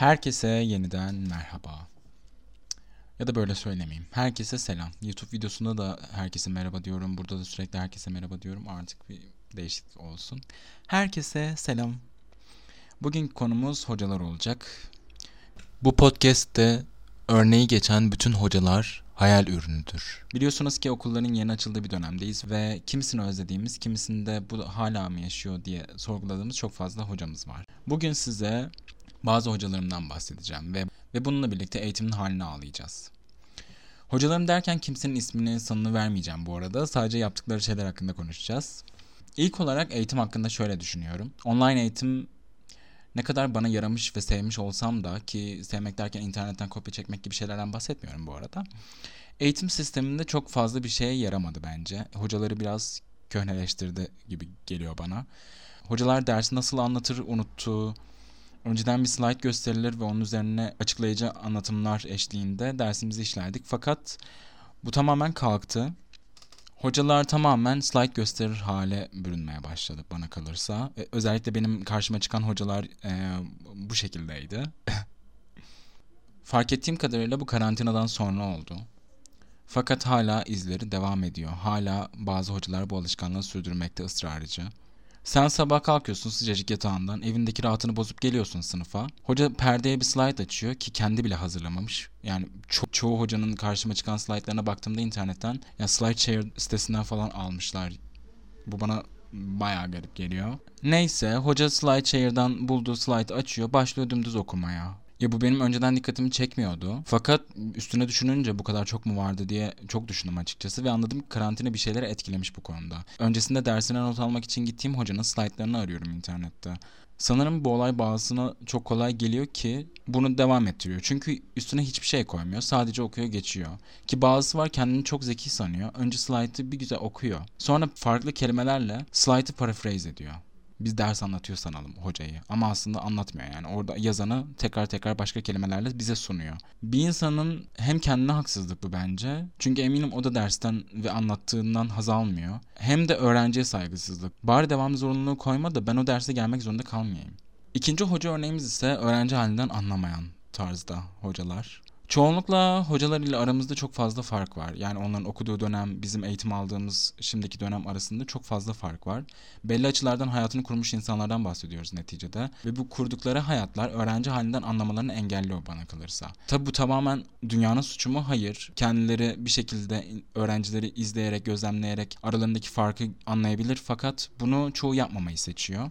Herkese yeniden merhaba. Ya da böyle söylemeyeyim. Herkese selam. YouTube videosunda da herkese merhaba diyorum. Burada da sürekli herkese merhaba diyorum. Artık bir değişiklik olsun. Herkese selam. Bugün konumuz hocalar olacak. Bu podcast'te örneği geçen bütün hocalar hayal ürünüdür. Biliyorsunuz ki okulların yeni açıldığı bir dönemdeyiz ve kimisini özlediğimiz, kimisinde bu hala mı yaşıyor diye sorguladığımız çok fazla hocamız var. Bugün size bazı hocalarımdan bahsedeceğim ve ve bununla birlikte eğitimin halini ağlayacağız. Hocalarım derken kimsenin ismini, sanını vermeyeceğim bu arada. Sadece yaptıkları şeyler hakkında konuşacağız. İlk olarak eğitim hakkında şöyle düşünüyorum. Online eğitim ne kadar bana yaramış ve sevmiş olsam da ki sevmek derken internetten kopya çekmek gibi şeylerden bahsetmiyorum bu arada. Eğitim sisteminde çok fazla bir şeye yaramadı bence. Hocaları biraz köhneleştirdi gibi geliyor bana. Hocalar dersi nasıl anlatır unuttu. Önceden bir slide gösterilir ve onun üzerine açıklayıcı anlatımlar eşliğinde dersimizi işlerdik. Fakat bu tamamen kalktı. Hocalar tamamen slide gösterir hale bürünmeye başladı bana kalırsa. Özellikle benim karşıma çıkan hocalar e, bu şekildeydi. Fark ettiğim kadarıyla bu karantinadan sonra oldu. Fakat hala izleri devam ediyor. Hala bazı hocalar bu alışkanlığı sürdürmekte ısrarcı. Sen sabah kalkıyorsun sıcacık yatağından, evindeki rahatını bozup geliyorsun sınıfa. Hoca perdeye bir slide açıyor ki kendi bile hazırlamamış. Yani ço- çoğu hocanın karşıma çıkan slaytlarına baktığımda internetten, ya SlideShare sitesinden falan almışlar. Bu bana bayağı garip geliyor. Neyse hoca SlideShare'dan bulduğu slide açıyor, başlıyor dümdüz okumaya. Ya bu benim önceden dikkatimi çekmiyordu. Fakat üstüne düşününce bu kadar çok mu vardı diye çok düşündüm açıkçası ve anladım ki karantina bir şeyleri etkilemiş bu konuda. Öncesinde dersine not almak için gittiğim hocanın slaytlarını arıyorum internette. Sanırım bu olay bazısına çok kolay geliyor ki bunu devam ettiriyor. Çünkü üstüne hiçbir şey koymuyor. Sadece okuyor geçiyor. Ki bazısı var kendini çok zeki sanıyor. Önce slaytı bir güzel okuyor. Sonra farklı kelimelerle slaytı paraphrase ediyor biz ders anlatıyor sanalım hocayı. Ama aslında anlatmıyor yani. Orada yazanı tekrar tekrar başka kelimelerle bize sunuyor. Bir insanın hem kendine haksızlık bu bence. Çünkü eminim o da dersten ve anlattığından haz almıyor. Hem de öğrenciye saygısızlık. Bari devamlı zorunluluğu koyma da ben o derse gelmek zorunda kalmayayım. İkinci hoca örneğimiz ise öğrenci halinden anlamayan tarzda hocalar. Çoğunlukla hocalar ile aramızda çok fazla fark var. Yani onların okuduğu dönem, bizim eğitim aldığımız şimdiki dönem arasında çok fazla fark var. Belli açılardan hayatını kurmuş insanlardan bahsediyoruz neticede. Ve bu kurdukları hayatlar öğrenci halinden anlamalarını engelliyor bana kalırsa. Tabi bu tamamen dünyanın suçu mu? Hayır. Kendileri bir şekilde öğrencileri izleyerek, gözlemleyerek aralarındaki farkı anlayabilir. Fakat bunu çoğu yapmamayı seçiyor.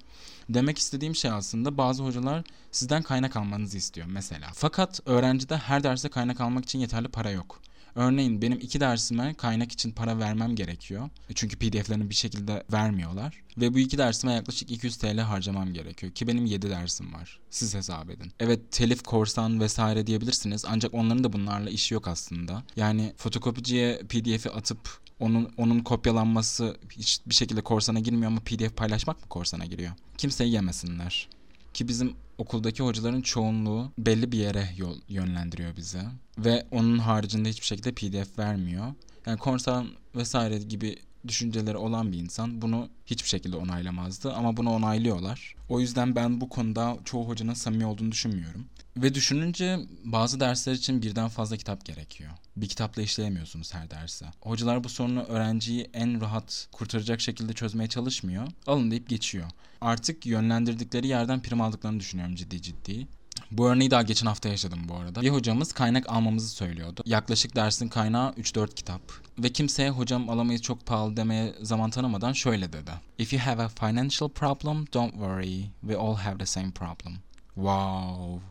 Demek istediğim şey aslında bazı hocalar sizden kaynak almanızı istiyor mesela. Fakat öğrencide her derse kaynak almak için yeterli para yok. Örneğin benim iki dersime kaynak için para vermem gerekiyor. Çünkü pdf'lerini bir şekilde vermiyorlar. Ve bu iki dersime yaklaşık 200 TL harcamam gerekiyor. Ki benim 7 dersim var. Siz hesap edin. Evet telif, korsan vesaire diyebilirsiniz. Ancak onların da bunlarla işi yok aslında. Yani fotokopiciye pdf'i atıp onun onun kopyalanması hiçbir şekilde korsana girmiyor ama pdf paylaşmak mı korsana giriyor? Kimseyi yemesinler. Ki bizim okuldaki hocaların çoğunluğu belli bir yere yol, yönlendiriyor bizi. Ve onun haricinde hiçbir şekilde pdf vermiyor. Yani korsan vesaire gibi düşünceleri olan bir insan bunu hiçbir şekilde onaylamazdı ama bunu onaylıyorlar. O yüzden ben bu konuda çoğu hocanın samimi olduğunu düşünmüyorum. Ve düşününce bazı dersler için birden fazla kitap gerekiyor. Bir kitapla işleyemiyorsunuz her derse. Hocalar bu sorunu öğrenciyi en rahat kurtaracak şekilde çözmeye çalışmıyor. Alın deyip geçiyor. Artık yönlendirdikleri yerden prim aldıklarını düşünüyorum ciddi ciddi. Bu örneği daha geçen hafta yaşadım bu arada. Bir hocamız kaynak almamızı söylüyordu. Yaklaşık dersin kaynağı 3-4 kitap. Ve kimseye hocam alamayız çok pahalı demeye zaman tanımadan şöyle dedi. If you have a financial problem, don't worry. We all have the same problem. Wow.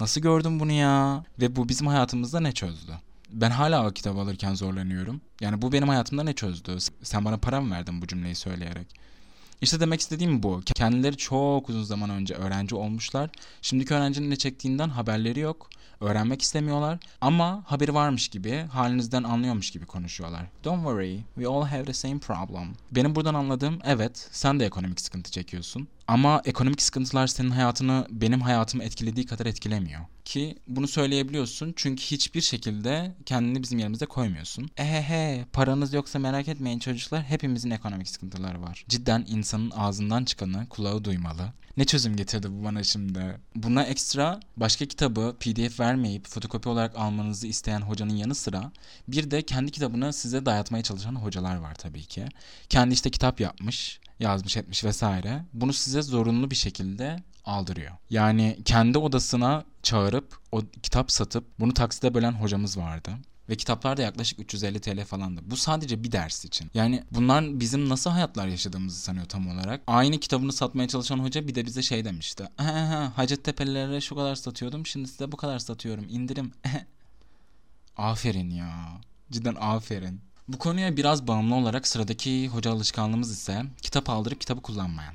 Nasıl gördüm bunu ya? Ve bu bizim hayatımızda ne çözdü? Ben hala o kitabı alırken zorlanıyorum. Yani bu benim hayatımda ne çözdü? Sen bana para mı verdin bu cümleyi söyleyerek? İşte demek istediğim bu. Kendileri çok uzun zaman önce öğrenci olmuşlar. Şimdiki öğrencinin ne çektiğinden haberleri yok. Öğrenmek istemiyorlar ama haberi varmış gibi, halinizden anlıyormuş gibi konuşuyorlar. Don't worry, we all have the same problem. Benim buradan anladığım evet, sen de ekonomik sıkıntı çekiyorsun. Ama ekonomik sıkıntılar senin hayatını benim hayatımı etkilediği kadar etkilemiyor. Ki bunu söyleyebiliyorsun çünkü hiçbir şekilde kendini bizim yerimize koymuyorsun. Ehehe paranız yoksa merak etmeyin çocuklar hepimizin ekonomik sıkıntıları var. Cidden insanın ağzından çıkanı kulağı duymalı. Ne çözüm getirdi bu bana şimdi? Buna ekstra başka kitabı pdf vermeyip fotokopi olarak almanızı isteyen hocanın yanı sıra bir de kendi kitabını size dayatmaya çalışan hocalar var tabii ki. Kendi işte kitap yapmış, yazmış etmiş vesaire. Bunu size zorunlu bir şekilde aldırıyor. Yani kendi odasına çağırıp o kitap satıp bunu taksite bölen hocamız vardı. Ve kitaplar da yaklaşık 350 TL falandı. Bu sadece bir ders için. Yani bunlar bizim nasıl hayatlar yaşadığımızı sanıyor tam olarak. Aynı kitabını satmaya çalışan hoca bir de bize şey demişti. Hacettepe'lilere şu kadar satıyordum şimdi size bu kadar satıyorum indirim. aferin ya. Cidden aferin. Bu konuya biraz bağımlı olarak sıradaki hoca alışkanlığımız ise kitap aldırıp kitabı kullanmayan.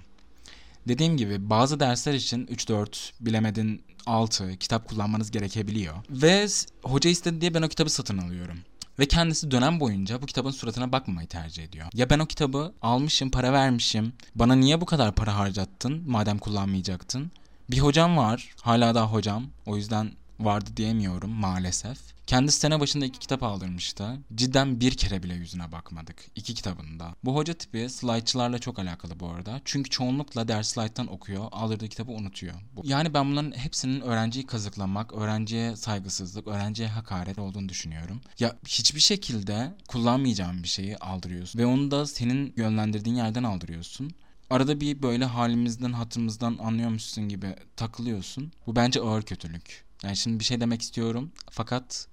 Dediğim gibi bazı dersler için 3-4 bilemedin 6 kitap kullanmanız gerekebiliyor. Ve hoca istedi diye ben o kitabı satın alıyorum. Ve kendisi dönem boyunca bu kitabın suratına bakmamayı tercih ediyor. Ya ben o kitabı almışım, para vermişim. Bana niye bu kadar para harcattın madem kullanmayacaktın? Bir hocam var, hala daha hocam. O yüzden vardı diyemiyorum maalesef. Kendi sene başında iki kitap aldırmıştı. Cidden bir kere bile yüzüne bakmadık. iki kitabında. Bu hoca tipi slaytçılarla çok alakalı bu arada. Çünkü çoğunlukla ders slayttan okuyor, aldırdığı kitabı unutuyor. Yani ben bunların hepsinin öğrenciyi kazıklamak, öğrenciye saygısızlık, öğrenciye hakaret olduğunu düşünüyorum. Ya hiçbir şekilde kullanmayacağım bir şeyi aldırıyorsun. Ve onu da senin yönlendirdiğin yerden aldırıyorsun arada bir böyle halimizden hatırımızdan anlıyormuşsun gibi takılıyorsun. Bu bence ağır kötülük. Yani şimdi bir şey demek istiyorum fakat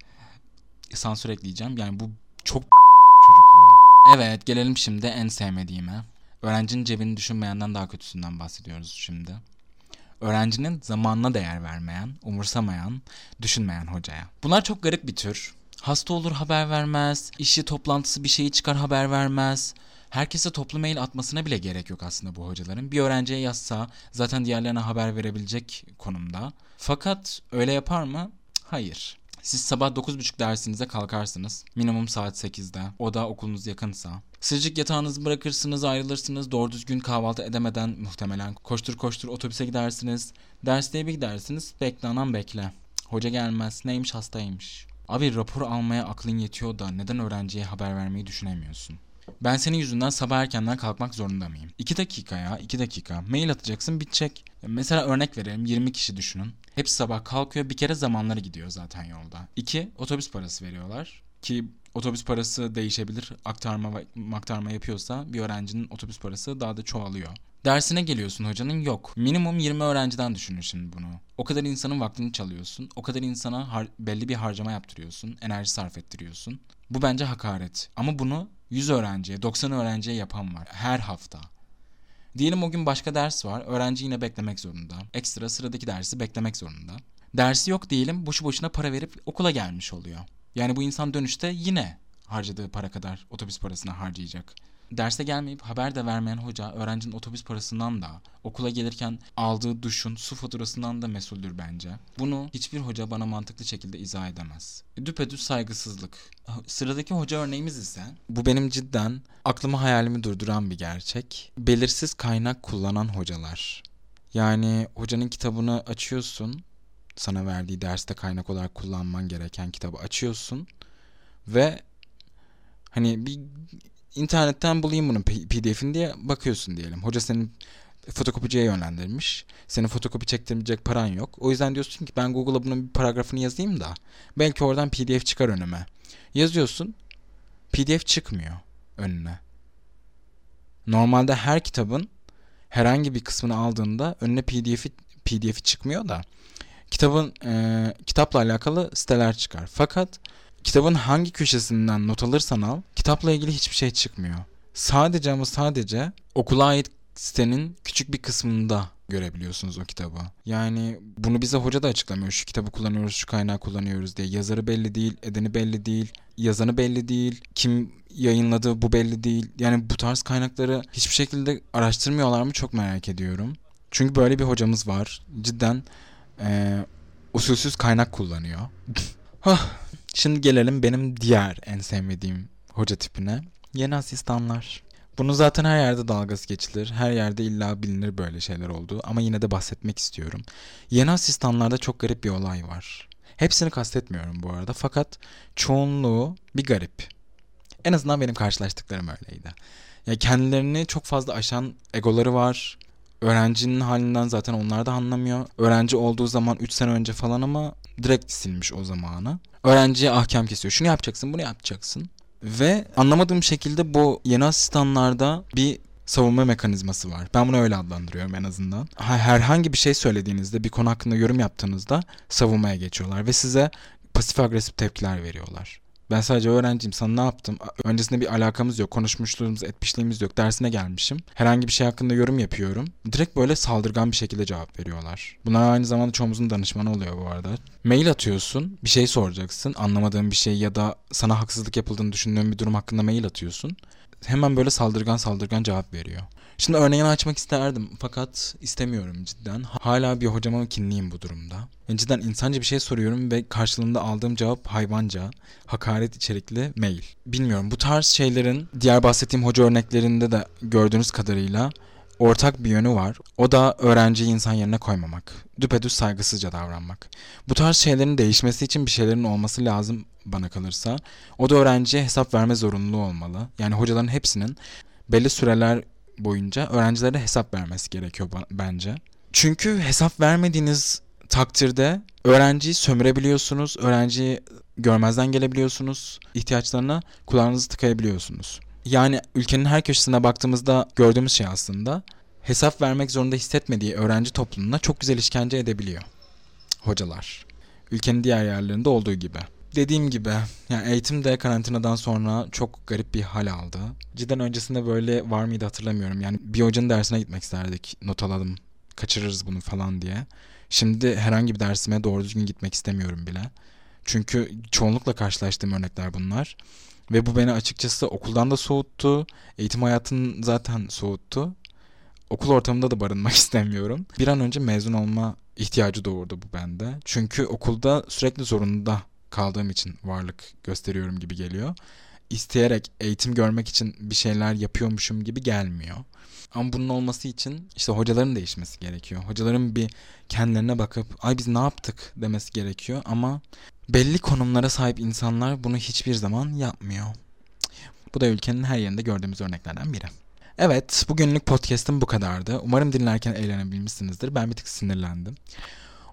sansür ekleyeceğim. Yani bu çok çocukluğu. Evet gelelim şimdi en sevmediğime. Öğrencinin cebini düşünmeyenden daha kötüsünden bahsediyoruz şimdi. Öğrencinin zamanına değer vermeyen, umursamayan, düşünmeyen hocaya. Bunlar çok garip bir tür. Hasta olur haber vermez, işi toplantısı bir şeyi çıkar haber vermez. Herkese toplu mail atmasına bile gerek yok aslında bu hocaların. Bir öğrenciye yazsa zaten diğerlerine haber verebilecek konumda. Fakat öyle yapar mı? Hayır. Siz sabah 9.30 dersinize kalkarsınız. Minimum saat 8'de. O da okulunuz yakınsa. Sıcak yatağınızı bırakırsınız, ayrılırsınız. Doğru düzgün kahvaltı edemeden muhtemelen koştur koştur otobüse gidersiniz. Derste bir gidersiniz. Bekle anam bekle. Hoca gelmez. Neymiş hastaymış. Abi rapor almaya aklın yetiyor da neden öğrenciye haber vermeyi düşünemiyorsun? Ben senin yüzünden sabah erkenden kalkmak zorunda mıyım? 2 dakika ya 2 dakika. Mail atacaksın bitecek. Mesela örnek verelim 20 kişi düşünün. Hepsi sabah kalkıyor bir kere zamanları gidiyor zaten yolda. 2 otobüs parası veriyorlar. Ki otobüs parası değişebilir. Aktarma aktarma yapıyorsa bir öğrencinin otobüs parası daha da çoğalıyor. Dersine geliyorsun hocanın yok. Minimum 20 öğrenciden düşünün şimdi bunu. O kadar insanın vaktini çalıyorsun. O kadar insana belli bir harcama yaptırıyorsun. Enerji sarf ettiriyorsun. Bu bence hakaret. Ama bunu 100 öğrenciye, 90 öğrenciye yapan var her hafta. Diyelim o gün başka ders var. Öğrenci yine beklemek zorunda. Ekstra sıradaki dersi beklemek zorunda. Dersi yok diyelim boşu boşuna para verip okula gelmiş oluyor. Yani bu insan dönüşte yine harcadığı para kadar otobüs parasını harcayacak derse gelmeyip haber de vermeyen hoca öğrencinin otobüs parasından da okula gelirken aldığı duşun su faturasından da mesuldür bence. Bunu hiçbir hoca bana mantıklı şekilde izah edemez. Düpedüz saygısızlık. Sıradaki hoca örneğimiz ise bu benim cidden aklımı hayalimi durduran bir gerçek. Belirsiz kaynak kullanan hocalar. Yani hocanın kitabını açıyorsun. Sana verdiği derste kaynak olarak kullanman gereken kitabı açıyorsun ve hani bir internetten bulayım bunun pdf'ini diye bakıyorsun diyelim. Hoca senin fotokopiciye yönlendirmiş. Senin fotokopi çektirecek paran yok. O yüzden diyorsun ki ben Google'a bunun bir paragrafını yazayım da belki oradan pdf çıkar önüme. Yazıyorsun. pdf çıkmıyor önüne. Normalde her kitabın herhangi bir kısmını aldığında önüne pdf'i pdf'i çıkmıyor da kitabın e, kitapla alakalı siteler çıkar. Fakat kitabın hangi köşesinden not alırsan al kitapla ilgili hiçbir şey çıkmıyor. Sadece ama sadece okula ait sitenin küçük bir kısmında görebiliyorsunuz o kitabı. Yani bunu bize hoca da açıklamıyor. Şu kitabı kullanıyoruz, şu kaynağı kullanıyoruz diye. Yazarı belli değil, edeni belli değil, yazanı belli değil, kim yayınladı bu belli değil. Yani bu tarz kaynakları hiçbir şekilde araştırmıyorlar mı çok merak ediyorum. Çünkü böyle bir hocamız var. Cidden e, usulsüz kaynak kullanıyor. Şimdi gelelim benim diğer en sevmediğim hoca tipine. Yeni asistanlar. Bunu zaten her yerde dalgası geçilir. Her yerde illa bilinir böyle şeyler olduğu. Ama yine de bahsetmek istiyorum. Yeni asistanlarda çok garip bir olay var. Hepsini kastetmiyorum bu arada. Fakat çoğunluğu bir garip. En azından benim karşılaştıklarım öyleydi. Ya kendilerini çok fazla aşan egoları var. Öğrencinin halinden zaten onlar da anlamıyor. Öğrenci olduğu zaman 3 sene önce falan ama direkt silmiş o zamanı. Öğrenciye ahkam kesiyor. Şunu yapacaksın, bunu yapacaksın. Ve anlamadığım şekilde bu yeni asistanlarda bir savunma mekanizması var. Ben bunu öyle adlandırıyorum en azından. Herhangi bir şey söylediğinizde, bir konu hakkında yorum yaptığınızda savunmaya geçiyorlar ve size pasif agresif tepkiler veriyorlar. Ben sadece öğrenciyim. Sana ne yaptım? Öncesinde bir alakamız yok. Konuşmuşluğumuz, etmişliğimiz yok. Dersine gelmişim. Herhangi bir şey hakkında yorum yapıyorum. Direkt böyle saldırgan bir şekilde cevap veriyorlar. Bunlar aynı zamanda çoğumuzun danışmanı oluyor bu arada. Mail atıyorsun. Bir şey soracaksın. Anlamadığın bir şey ya da sana haksızlık yapıldığını düşündüğün bir durum hakkında mail atıyorsun. Hemen böyle saldırgan saldırgan cevap veriyor. Şimdi örneğini açmak isterdim fakat istemiyorum cidden. Hala bir hocama kinliyim bu durumda. Cidden insanca bir şey soruyorum ve karşılığında aldığım cevap hayvanca, hakaret içerikli mail. Bilmiyorum bu tarz şeylerin diğer bahsettiğim hoca örneklerinde de gördüğünüz kadarıyla ortak bir yönü var. O da öğrenciyi insan yerine koymamak. Düpedüz saygısızca davranmak. Bu tarz şeylerin değişmesi için bir şeylerin olması lazım bana kalırsa. O da öğrenciye hesap verme zorunluluğu olmalı. Yani hocaların hepsinin belli süreler boyunca öğrencilere hesap vermesi gerekiyor bence. Çünkü hesap vermediğiniz takdirde öğrenciyi sömürebiliyorsunuz, öğrenciyi görmezden gelebiliyorsunuz, ihtiyaçlarına kulağınızı tıkayabiliyorsunuz. Yani ülkenin her köşesine baktığımızda gördüğümüz şey aslında hesap vermek zorunda hissetmediği öğrenci toplumuna çok güzel işkence edebiliyor hocalar. Ülkenin diğer yerlerinde olduğu gibi dediğim gibi yani eğitim de karantinadan sonra çok garip bir hal aldı. Cidden öncesinde böyle var mıydı hatırlamıyorum. Yani bir hocanın dersine gitmek isterdik. Not alalım, kaçırırız bunu falan diye. Şimdi herhangi bir dersime doğru düzgün gitmek istemiyorum bile. Çünkü çoğunlukla karşılaştığım örnekler bunlar. Ve bu beni açıkçası okuldan da soğuttu. Eğitim hayatını zaten soğuttu. Okul ortamında da barınmak istemiyorum. Bir an önce mezun olma ihtiyacı doğurdu bu bende. Çünkü okulda sürekli zorunda kaldığım için varlık gösteriyorum gibi geliyor. İsteyerek eğitim görmek için bir şeyler yapıyormuşum gibi gelmiyor. Ama bunun olması için işte hocaların değişmesi gerekiyor. Hocaların bir kendilerine bakıp ay biz ne yaptık demesi gerekiyor ama belli konumlara sahip insanlar bunu hiçbir zaman yapmıyor. Bu da ülkenin her yerinde gördüğümüz örneklerden biri. Evet, bugünlük podcast'ım bu kadardı. Umarım dinlerken eğlenebilmişsinizdir. Ben bir tık sinirlendim.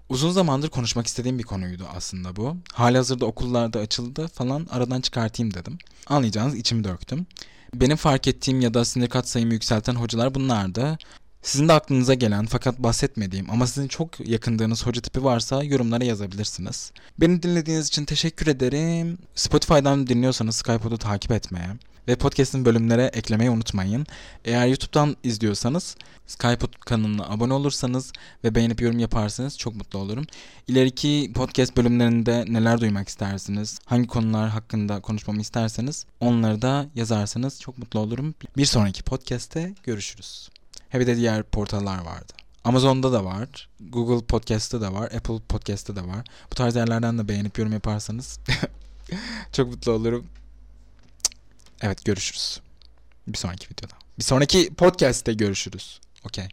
Uzun zamandır konuşmak istediğim bir konuydu aslında bu. Hali hazırda okullarda açıldı falan aradan çıkartayım dedim. Anlayacağınız içimi döktüm. Benim fark ettiğim ya da sinir kat sayımı yükselten hocalar bunlardı. Sizin de aklınıza gelen fakat bahsetmediğim ama sizin çok yakındığınız hoca tipi varsa yorumlara yazabilirsiniz. Beni dinlediğiniz için teşekkür ederim. Spotify'dan dinliyorsanız Skype'ı takip etmeye, ve podcast'in bölümlere eklemeyi unutmayın. Eğer YouTube'dan izliyorsanız Skype kanalına abone olursanız ve beğenip yorum yaparsanız çok mutlu olurum. İleriki podcast bölümlerinde neler duymak istersiniz, hangi konular hakkında konuşmamı isterseniz onları da yazarsanız çok mutlu olurum. Bir sonraki podcast'te görüşürüz. He de diğer portallar vardı. Amazon'da da var, Google Podcast'ta da var, Apple Podcast'ta da var. Bu tarz yerlerden de beğenip yorum yaparsanız çok mutlu olurum. Evet görüşürüz. Bir sonraki videoda. Bir sonraki podcast'te görüşürüz. Okey.